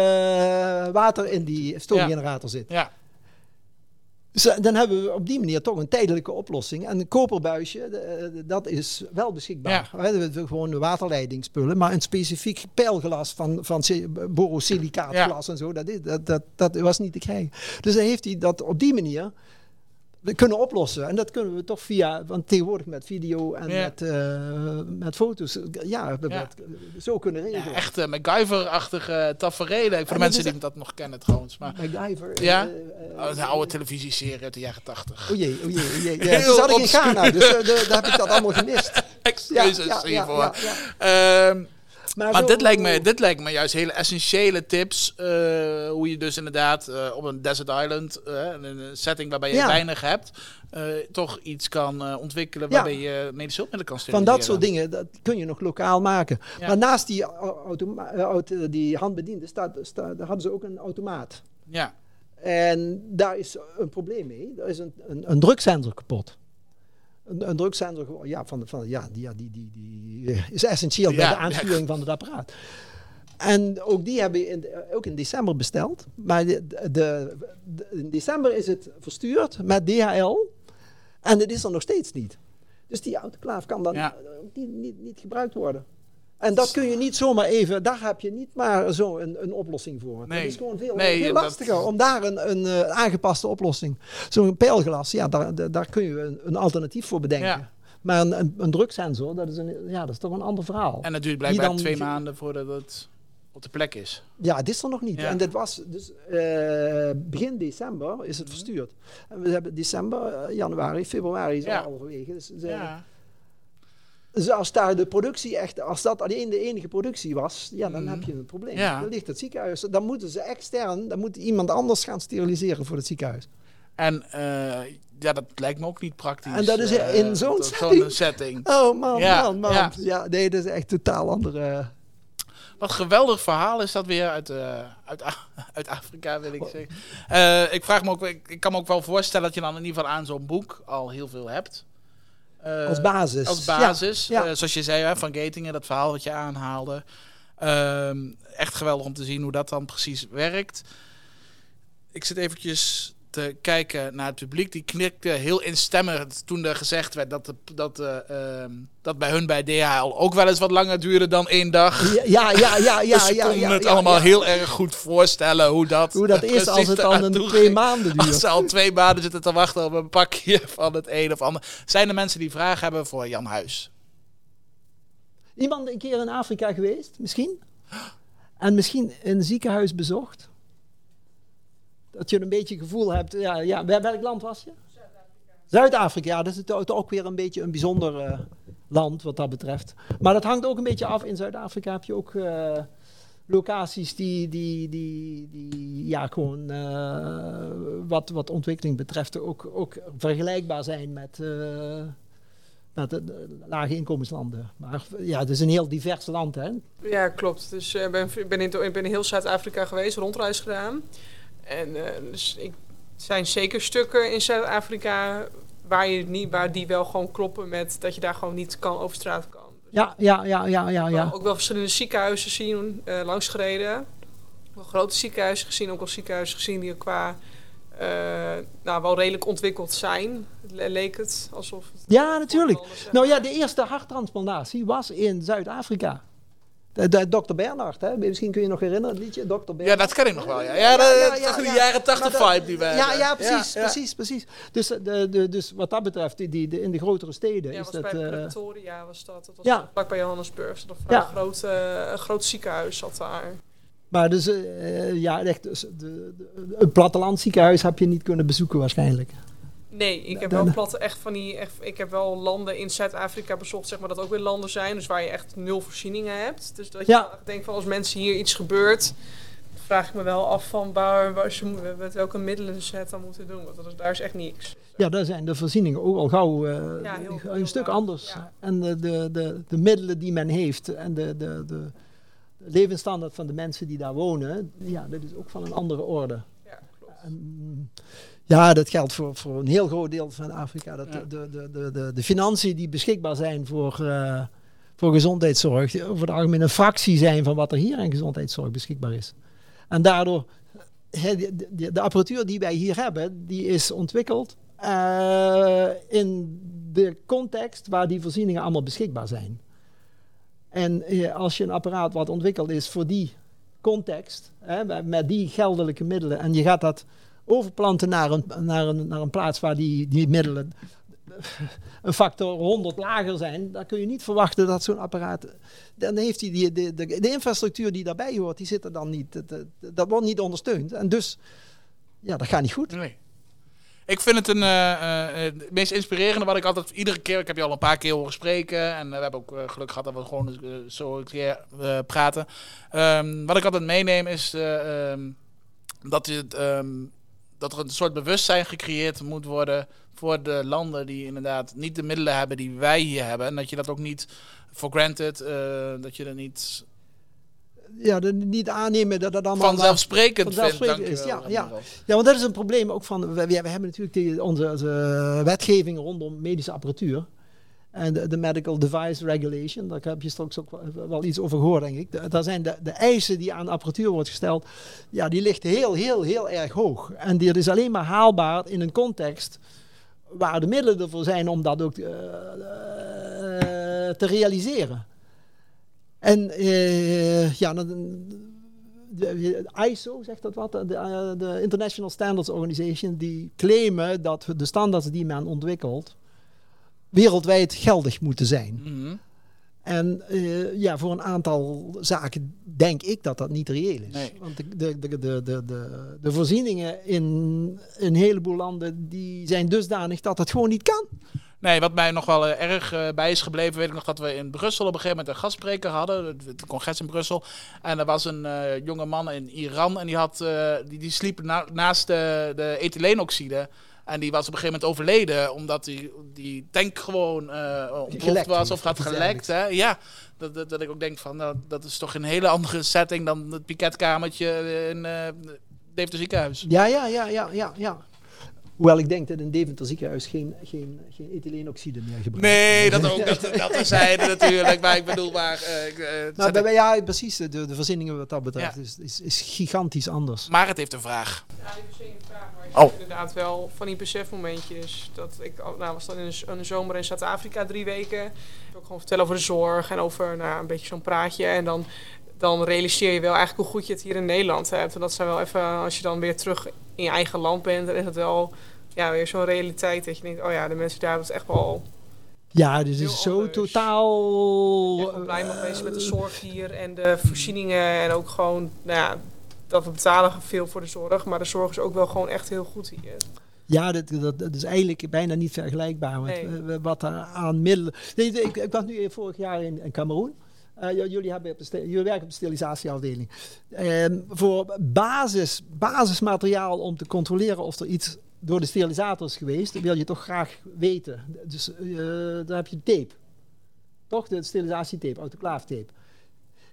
Speaker 2: water in die stoomgenerator zit.
Speaker 1: ja.
Speaker 2: Dus dan hebben we op die manier toch een tijdelijke oplossing. En een koperbuisje, eh, dat is wel beschikbaar. We- we- Gewoon de waterleidingsspullen, maar een specifiek pijlglas van, van si- borosilicaatglas en zo, dat, dat, dat, dat was niet te krijgen. Dus dan heeft hij dat op die manier kunnen oplossen. En dat kunnen we toch via, want tegenwoordig met video en
Speaker 1: Ja.
Speaker 2: met, eh, met foto's, ja, we
Speaker 1: Ja.
Speaker 2: dat zo kunnen regelen.
Speaker 1: Ja, echt eh, MacGyver-achtige tafereelen. Voor de mensen die dat nog kennen trouwens. Maar
Speaker 2: MacGyver.
Speaker 1: Ja?
Speaker 2: eh, eh,
Speaker 1: oh, een oude televisieserie uit de jaren tachtig.
Speaker 2: Oh jee, oh jee, oh jee. Ja,
Speaker 1: Heel
Speaker 2: zat ik in. Ghana, dus eh, daar heb ik dat allemaal gemist.
Speaker 1: Excuses
Speaker 2: ja, ja,
Speaker 1: hiervoor.
Speaker 2: ja,
Speaker 1: Maar,
Speaker 2: zo-
Speaker 1: dit, lijkt me, dit lijkt me juist hele essentiële tips. eh, hoe je dus inderdaad eh, op een desert island, eh, een setting waarbij je
Speaker 2: Ja.
Speaker 1: weinig hebt, toch iets kan ontwikkelen
Speaker 2: Ja.
Speaker 1: waarbij je medische hulpmiddelen kan
Speaker 2: Van
Speaker 1: steriliseren.
Speaker 2: dat soort dingen, dat kun je nog lokaal maken.
Speaker 1: Ja.
Speaker 2: Maar naast die, auto, die handbediende staat, staat, daar hadden ze ook een automaat.
Speaker 1: Ja,
Speaker 2: En daar is een probleem mee. Er is een, een, een druksensor kapot. Een, een druksensor ja, van, van, ja, die, ja, die, die, die eh, is essentieel bij de aansturing van het apparaat. En ook die hebben we in, ook in december besteld. Maar de, de, de- in december is het verstuurd met DHL. En het is er nog steeds niet. Dus die autoclaaf kan dan
Speaker 1: Ja.
Speaker 2: eh, niet, niet, niet gebruikt worden. En dat kun je niet zomaar even, daar heb je niet maar zo een, een oplossing voor.
Speaker 1: Nee.
Speaker 2: Dat is gewoon veel,
Speaker 1: Nee,
Speaker 2: veel
Speaker 1: dat-
Speaker 2: lastiger om daar een, een eh, aangepaste oplossing. Zo'n pijlglas, ja, daar, daar- kun je een, een alternatief voor bedenken.
Speaker 1: Ja.
Speaker 2: Maar een, een, een druksensor, dat is, een, ja, dat is toch een ander verhaal.
Speaker 1: en het duurt blijkbaar
Speaker 2: dan-
Speaker 1: twee maanden voordat het op de plek is.
Speaker 2: Ja, dit is er nog niet.
Speaker 1: Ja.
Speaker 2: En dit was dus eh, begin december is
Speaker 1: Mhm.
Speaker 2: het verstuurd. En we hebben december, eh, januari, februari is
Speaker 1: Ja.
Speaker 2: Dus,
Speaker 1: Ja.
Speaker 2: Dus als daar de productie echt, als dat alleen de enige productie was, ja, dan
Speaker 1: Mhm.
Speaker 2: heb je een probleem.
Speaker 1: Ja.
Speaker 2: Dan ligt het ziekenhuis, dan moeten ze extern, dan moet iemand anders gaan steriliseren voor het ziekenhuis.
Speaker 1: En eh, ja, dat lijkt me ook niet praktisch.
Speaker 2: En dat is
Speaker 1: eh,
Speaker 2: in zo'n setting?
Speaker 1: setting.
Speaker 2: Oh man,
Speaker 1: Ja,
Speaker 2: man, man.
Speaker 1: ja.
Speaker 2: Ja. nee, dat is echt totaal andere.
Speaker 1: Wat geweldig verhaal is dat weer uit, eh, uit, uit Afrika, wil ik zeggen. Eh, ik vraag me ook, ik, ik kan me ook wel voorstellen dat je dan in ieder geval aan zo'n boek al heel veel hebt. Eh,
Speaker 2: Als basis.
Speaker 1: Als basis.
Speaker 2: Ja.
Speaker 1: Eh, zoals je zei, hè, van Gatingen, dat verhaal wat je aanhaalde. Ehm, echt geweldig om te zien hoe dat dan precies werkt. Ik zit eventjes te kijken naar het publiek. Die knikte heel instemmend toen er gezegd werd dat, de, dat, ehm, dat bij hun bij DHL ook wel eens wat langer duurde dan één dag.
Speaker 2: Ja, ja, ja, ja, ja.
Speaker 1: dus ze
Speaker 2: ja,
Speaker 1: konden
Speaker 2: ja,
Speaker 1: het
Speaker 2: ja,
Speaker 1: allemaal
Speaker 2: ja.
Speaker 1: heel erg goed voorstellen hoe dat,
Speaker 2: Hoe dat is als het dan twee maanden
Speaker 1: Als
Speaker 2: duurt.
Speaker 1: ze al twee maanden zitten te wachten op een pakje van het een of ander. Zijn er mensen die vragen hebben voor Jan Huis?
Speaker 2: Iemand een keer in Afrika geweest, misschien? En misschien een ziekenhuis bezocht? Dat je een beetje gevoel hebt. Ja, ja, wel- welk land was je? Zuid-Afrika, ja, dat is ook- weer een beetje een bijzonder eh, land wat dat betreft. Maar dat hangt ook een beetje af. In Zuid-Afrika heb je ook eh, locaties die, die, die, die ja, gewoon eh, wat, wat ontwikkeling betreft ook, ook vergelijkbaar zijn met, met de, lage inkomenslanden. Maar ja, het is een heel divers land, hè?
Speaker 4: Ja, klopt. Dus eh, ben, ik ben in, ik ben in heel Zuid-Afrika geweest, rondreis gedaan. En eh, dus ik, er zijn zeker stukken in Zuid-Afrika waar, je niet, waar die wel gewoon kloppen met dat je daar gewoon niet kan over straat kan. Dus
Speaker 2: Ja, ja, ja, ja, ja, ja.
Speaker 4: Ook wel verschillende ziekenhuizen zien, eh langsgereden. Wel grote ziekenhuizen gezien, ook wel ziekenhuizen gezien die qua eh, nou, wel redelijk ontwikkeld zijn. Le- leek het alsof het
Speaker 2: Ja, natuurlijk. Nou ja, de eerste harttransplantatie was in Zuid-Afrika. De, Dr. Bernhard, hè? misschien kun je nog herinneren, het liedje Dr. Bernhard.
Speaker 1: Ja, dat ken ik nog wel. Ja, ja, dat is toch die jaren 80
Speaker 2: Maar dat-
Speaker 1: vibe die we
Speaker 2: Ja,
Speaker 1: hebben.
Speaker 2: ja, precies,
Speaker 1: Ja, ja.
Speaker 2: precies, precies. Dus, eh, de, de, dus wat dat betreft, die, die, de, in de grotere steden
Speaker 4: Ja,
Speaker 2: is
Speaker 4: was
Speaker 2: dat...
Speaker 4: bij
Speaker 2: eh,
Speaker 4: Pretoria was dat. Dat was
Speaker 2: ja.
Speaker 4: vlakbij Johannesburg. Dat
Speaker 2: Ja.
Speaker 4: een groot, eh, een groot ziekenhuis zat daar.
Speaker 2: maar dus, eh, ja, echt, dus de, de, een plattelandziekenhuis heb je niet kunnen bezoeken waarschijnlijk.
Speaker 4: Nee, ik heb wel platte echt van die. Echt, ik heb wel landen in Zuid-Afrika bezocht, zeg maar, dat ook weer landen zijn. Dus waar je echt nul voorzieningen hebt. Dus dat je
Speaker 2: Ja.
Speaker 4: denkt van als mensen hier iets gebeurt, vraag ik me wel af van waar, waar ze met welke middelen ze het dan moeten doen. Want dat is, daar is echt niks.
Speaker 2: Ja, daar zijn de voorzieningen ook al gauw eh,
Speaker 4: Ja, heel-
Speaker 2: een
Speaker 4: heel
Speaker 2: stuk anders.
Speaker 4: ja.
Speaker 2: En de, de, de, de middelen die men heeft en de, de, de levensstandaard van de mensen die daar wonen, ja, dat is ook van een andere orde.
Speaker 4: Ja, klopt.
Speaker 2: En, ja, dat geldt voor, voor een heel groot deel van Afrika. Dat
Speaker 1: Ja.
Speaker 2: de, de, de, de, de, financiën die beschikbaar zijn voor, eh, voor gezondheidszorg, over het algemeen een fractie zijn van wat er hier aan gezondheidszorg beschikbaar is. En daardoor, de, de, de apparatuur die wij hier hebben, die is ontwikkeld eh, in de context waar die voorzieningen allemaal beschikbaar zijn. En eh, als je een apparaat wat ontwikkeld is voor die context, hè, met die geldelijke middelen, en je gaat dat overplanten naar een, naar een, naar een plaats waar die, die middelen een factor 100 lager zijn, dan kun je niet verwachten dat zo'n apparaat. Dan heeft hij die, de, de, de infrastructuur die daarbij hoort, die zit er dan niet. Dat, dat, wordt niet ondersteund. En dus, ja, dat gaat niet goed.
Speaker 1: Nee. Ik vind het een, eh, eh, eh, het meest inspirerende wat ik altijd iedere keer... Ik heb je al een paar keer horen spreken. En we hebben ook geluk gehad dat we gewoon zo een keer praten. Ehm, wat ik altijd meeneem is eh, ehm, dat, het, ehm, dat er een soort bewustzijn gecreëerd moet worden... voor de landen die inderdaad niet de middelen hebben die wij hier hebben. En dat je dat ook niet for granted... eh, dat je er niet
Speaker 2: Ja, de, niet aannemen dat dat allemaal...
Speaker 1: vanzelfsprekend vindt.
Speaker 2: is, ja,
Speaker 1: Admiral.
Speaker 2: Ja, want dat is een probleem ook van. We, we hebben natuurlijk die, onze, onze wetgeving rondom medische apparatuur. En de, Medical Device Regulation, daar heb je straks ook wel, iets over gehoord, denk ik. Da- Daar zijn de, de eisen die aan apparatuur wordt gesteld, ja, die ligt heel, heel, heel erg hoog. En die is alleen maar haalbaar in een context waar de middelen ervoor zijn om dat ook eh, eh, te realiseren. En eh, ja, de, ISO zegt dat wat, de, de International Standards Organization, die claimen dat de standaards die men ontwikkelt wereldwijd geldig moeten zijn.
Speaker 1: Mhm.
Speaker 2: En eh, ja, voor een aantal zaken denk ik dat dat niet reëel is.
Speaker 1: Nee.
Speaker 2: Want de, de, de, de, de, de, voorzieningen in een heleboel landen die zijn dusdanig dat het gewoon niet kan.
Speaker 1: Nee, wat mij nog wel eh, erg eh, bij is gebleven, weet ik nog dat we in Brussel op een gegeven moment een gastspreker hadden, het, het congres in Brussel. En er was een jonge man in Iran en die, had, die, die sliep na- naast de, de ethyleenoxide. En die was op een gegeven moment overleden omdat die, die tank gewoon eh ontploft
Speaker 2: Gelekt
Speaker 1: was of had gelekt. Hè? Ja, dat, dat, dat ik ook denk van, nou, dat is toch een hele andere setting dan het piketkamertje in uh, Deventer ziekenhuis.
Speaker 2: Ja, ja, ja, ja, ja, ja. Hoewel ik denk dat in Deventer ziekenhuis geen, geen, geen ethyleenoxide meer gebruikt
Speaker 1: Nee, dat ook. Dat, dat terzijde natuurlijk. Maar ik bedoel, maar... eh, ik, eh,
Speaker 2: bij, ja, precies. De, de voorzieningen wat dat betreft
Speaker 1: Ja.
Speaker 2: is, is, is gigantisch anders.
Speaker 1: maar het heeft een vraag.
Speaker 4: Ja, per se een vraag, maar ik
Speaker 1: Oh.
Speaker 4: heb inderdaad wel van die besefmomentjes. Dat ik nou, was dan in de, z- in de zomer in Zuid-Afrika drie weken. Ik wil ook gewoon vertellen over de zorg en over nou, een beetje zo'n praatje. En dan, dan realiseer je wel eigenlijk hoe goed je het hier in Nederland hebt. En dat zijn wel even, als je dan weer terug in je eigen land bent, dan is het wel ja, weer zo'n realiteit. Dat je denkt, oh ja, de mensen daar hebben het echt wel
Speaker 2: Ja, dus het is zo
Speaker 4: anders.
Speaker 2: totaal...
Speaker 4: echt wel blij met de zorg hier en de voorzieningen. En ook gewoon, nou ja, dat we betalen veel voor de zorg. Maar de zorg is ook wel gewoon echt heel goed hier.
Speaker 2: Ja, dat, dat, dat is eigenlijk bijna niet vergelijkbaar met
Speaker 4: Nee.
Speaker 2: wat aan middelen... Nee, ik, ik was nu vorig jaar in, in Cameroen. Eh, jullie, hebben jullie werken op de sterilisatieafdeling. Ehm, voor basis, basismateriaal om te controleren of er iets door de sterilisator is geweest, wil je toch graag weten. Dus eh daar heb je tape. Toch? De sterilisatietape, autoclaaftape.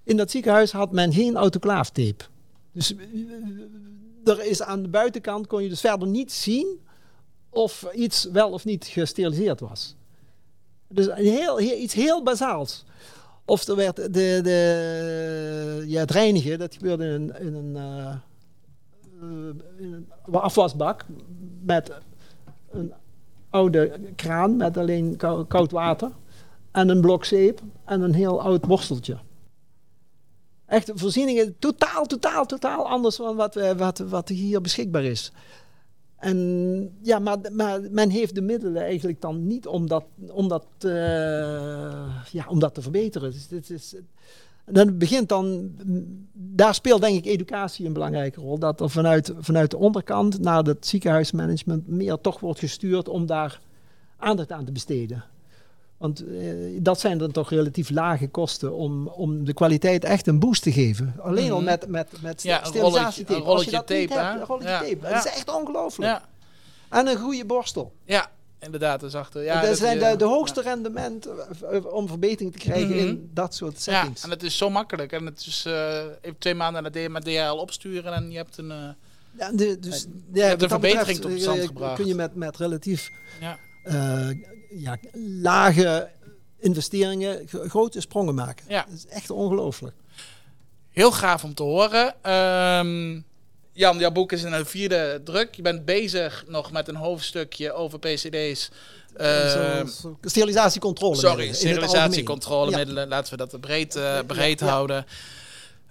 Speaker 2: In dat ziekenhuis had men geen autoclaaftape. Dus eh, er is aan de buitenkant kon je dus verder niet zien of iets wel of niet gesteriliseerd was. Dus iets heel bazaals. Of er werd de, de, ja, het reinigen, dat gebeurde in een, in een, eh, eh, in een afwasbak met een oude kraan met alleen kou- koud water en een blok zeep en een heel oud borsteltje. Echt voorzieningen totaal, totaal, totaal anders dan wat, we- wat, wat hier beschikbaar is. En ja, maar, men heeft de middelen eigenlijk dan niet om dat, om dat, eh, ja, om dat te verbeteren. Dus dit is, dan begint dan, daar speelt denk ik educatie een belangrijke rol. Dat er vanuit, vanuit de onderkant naar het ziekenhuismanagement meer toch wordt gestuurd om daar aandacht aan te besteden. Want eh, dat zijn dan toch relatief lage kosten om, om de kwaliteit echt een boost te geven. Alleen al
Speaker 1: Mhm.
Speaker 2: met, met, met
Speaker 1: Ja, een
Speaker 2: sterilisatietape.
Speaker 1: rolletje- een tape,
Speaker 2: hebt,
Speaker 1: hè?
Speaker 2: een rolletje
Speaker 1: Ja,
Speaker 2: tape.
Speaker 1: ja.
Speaker 2: Dat is echt ongelooflijk.
Speaker 1: Ja,
Speaker 2: En een goede borstel.
Speaker 1: ja inderdaad. Dat is achter. Ja,
Speaker 2: dat
Speaker 1: dat
Speaker 2: zijn de, de hoogste rendement eh, om verbetering te krijgen
Speaker 1: Mhm.
Speaker 2: in dat soort
Speaker 1: Ja,
Speaker 2: settings.
Speaker 1: en het is zo makkelijk. En het is eh, even twee maanden naar de met DHL opsturen en je hebt een... eh,
Speaker 2: Ja, de, dus,
Speaker 1: hebt
Speaker 2: ja,
Speaker 1: een
Speaker 2: dat
Speaker 1: verbetering
Speaker 2: betreft,
Speaker 1: tot stand gebracht.
Speaker 2: Kun je met, met relatief
Speaker 1: ja.
Speaker 2: Ja, lage investeringen gro- grote sprongen maken.
Speaker 1: Ja.
Speaker 2: Dat is echt ongelooflijk.
Speaker 1: Heel gaaf om te horen. Ehm, Jan, jouw boek is in een vierde druk. Je bent bezig nog met een hoofdstukje over PCD's. Ehm,
Speaker 2: Zo- zo- sterilisatiecontrole.
Speaker 1: sorry, sterilisatiecontrolemiddelen. Laten we dat breed, eh, breed
Speaker 2: Ja,
Speaker 1: houden.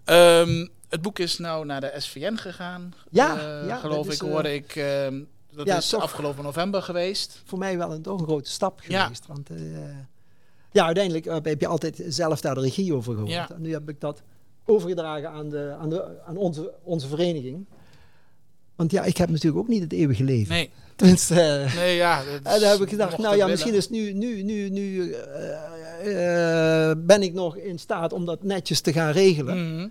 Speaker 1: Ehm, het boek is nou naar de SVN gegaan.
Speaker 2: Ja,
Speaker 1: eh,
Speaker 2: ja,
Speaker 1: geloof
Speaker 2: is,
Speaker 1: ik,
Speaker 2: eh,
Speaker 1: hoorde ik. ehm, dat
Speaker 2: ja,
Speaker 1: is
Speaker 2: toch.
Speaker 1: afgelopen november geweest.
Speaker 2: Voor mij wel een, toch een grote stap
Speaker 1: Ja.
Speaker 2: geweest. Want eh, ja, uiteindelijk eh, heb je altijd zelf daar de regie over gehoord.
Speaker 1: Ja.
Speaker 2: En nu heb ik dat overgedragen aan, de, aan, de, aan onze, onze vereniging. Want ja, ik heb natuurlijk ook niet het eeuwige leven.
Speaker 1: Nee,
Speaker 2: Tenminste, eh,
Speaker 1: nee ja.
Speaker 2: en dan heb ik gedacht, nou ja, misschien is nu, nu, nu, nu ben ik nog in staat om dat netjes te gaan regelen.
Speaker 1: Mhm.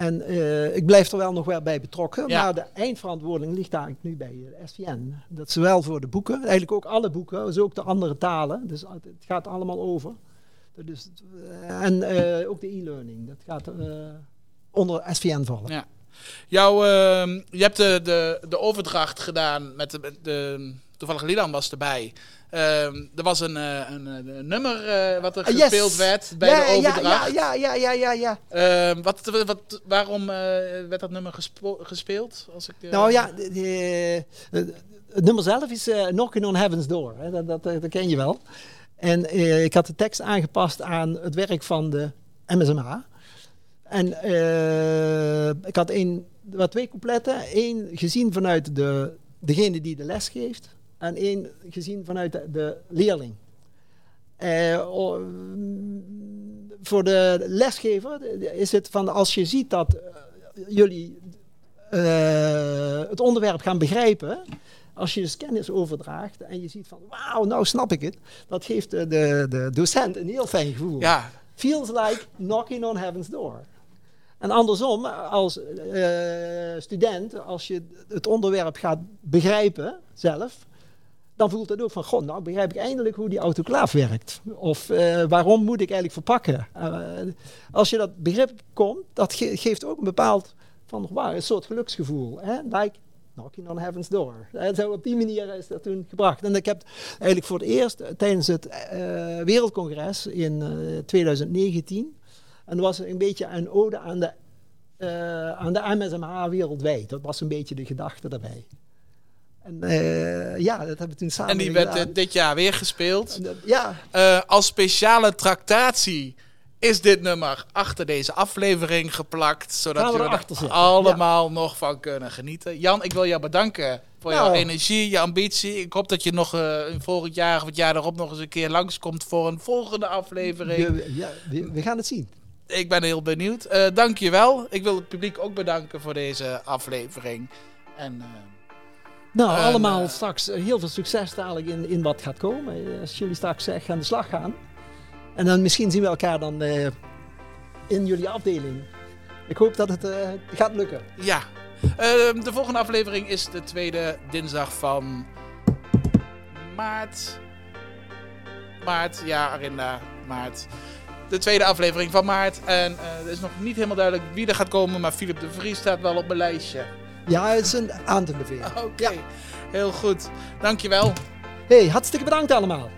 Speaker 2: En eh, ik blijf er wel nog wel bij betrokken.
Speaker 1: Ja.
Speaker 2: Maar de eindverantwoording ligt eigenlijk nu bij de SVN. Dat is zowel voor de boeken, eigenlijk ook alle boeken, dus ook de andere talen. Dus het gaat allemaal over. Dus, eh, en eh, ook de e-learning, dat gaat eh, onder SVN vallen.
Speaker 1: Ja. Jouw, ehm, je hebt de, de, de overdracht gedaan met de, de toevallig Lilan was erbij. Ehm, er was een, eh, een, een nummer eh, wat er
Speaker 2: Ah, yes.
Speaker 1: gespeeld werd bij
Speaker 2: ja,
Speaker 1: de overdracht.
Speaker 2: Ja, ja, ja, ja, ja. ja.
Speaker 1: Ehm, wat, wat, waarom eh, werd dat nummer gespeeld? Als ik, eh,
Speaker 2: Nou ja, de- de- de- het nummer zelf is eh, Knocking on Heaven's Door. Hè. Dat, dat, dat ken je wel. En eh, ik had de tekst aangepast aan het werk van de MSMA. En eh, ik had één, er waren twee coupletten. Eén gezien vanuit de, degene die de les geeft. En één gezien vanuit de, de leerling. Eh, voor de lesgever is het van als je ziet dat eh, jullie eh, het onderwerp gaan begrijpen. Als je dus kennis overdraagt en je ziet van wauw, nou snap ik het. Dat geeft de, de, de docent een heel fijn gevoel.
Speaker 1: Ja,
Speaker 2: Feels like knocking on heaven's door. En andersom, als student, als je het onderwerp gaat begrijpen zelf, dan voelt het ook van, goh, nou begrijp ik eindelijk hoe die autoclaaf werkt. Of eh, waarom moet ik eigenlijk verpakken? Eh, als je dat begrip komt, dat ge- geeft ook een bepaald, van, wauw, een soort geluksgevoel. Hè? Like knocking on heaven's door. En zo op die manier is dat toen gebracht. En ik heb eigenlijk voor het eerst eh, tijdens het eh, Wereldcongres in eh, 2019, en dat was een beetje een ode aan de, eh, aan de MSMH wereldwijd. Dat was een beetje de gedachte daarbij. En eh, ja, dat hebben we toen samen
Speaker 1: en die werd dit jaar weer gespeeld.
Speaker 2: Dat- ja,
Speaker 1: Eh, als speciale tractatie is dit nummer achter deze aflevering geplakt. Zodat
Speaker 2: we
Speaker 1: we er
Speaker 2: zitten,
Speaker 1: allemaal nog van kunnen genieten. Jan, ik wil jou bedanken voor jouw
Speaker 2: Nou.
Speaker 1: energie, je ambitie. Ik hoop dat je nog eh, volgend jaar of het jaar erop nog eens een keer langskomt voor een volgende aflevering.
Speaker 2: we, ja we, we gaan het zien.
Speaker 1: Ik ben heel benieuwd. Eh Dank je wel. Ik wil het publiek ook bedanken voor deze aflevering. En
Speaker 2: Nou,
Speaker 1: En,
Speaker 2: allemaal
Speaker 1: eh,
Speaker 2: straks eh, heel veel succes dadelijk in, in wat gaat komen. Eh, Als jullie straks echt aan de slag gaan. En dan misschien zien we elkaar dan in jullie afdeling. Ik hoop dat het gaat lukken.
Speaker 1: ja, Ehm, de volgende aflevering is de tweede dinsdag van maart. Maart, ja, Arinda, maart. De tweede aflevering van maart. En er is nog niet helemaal duidelijk wie er gaat komen, maar Philip de Vries staat wel op mijn lijstje.
Speaker 2: Ja, het is een aan te bevelen.
Speaker 1: Oké, heel goed. Dankjewel.
Speaker 2: Hey, hartstikke bedankt allemaal.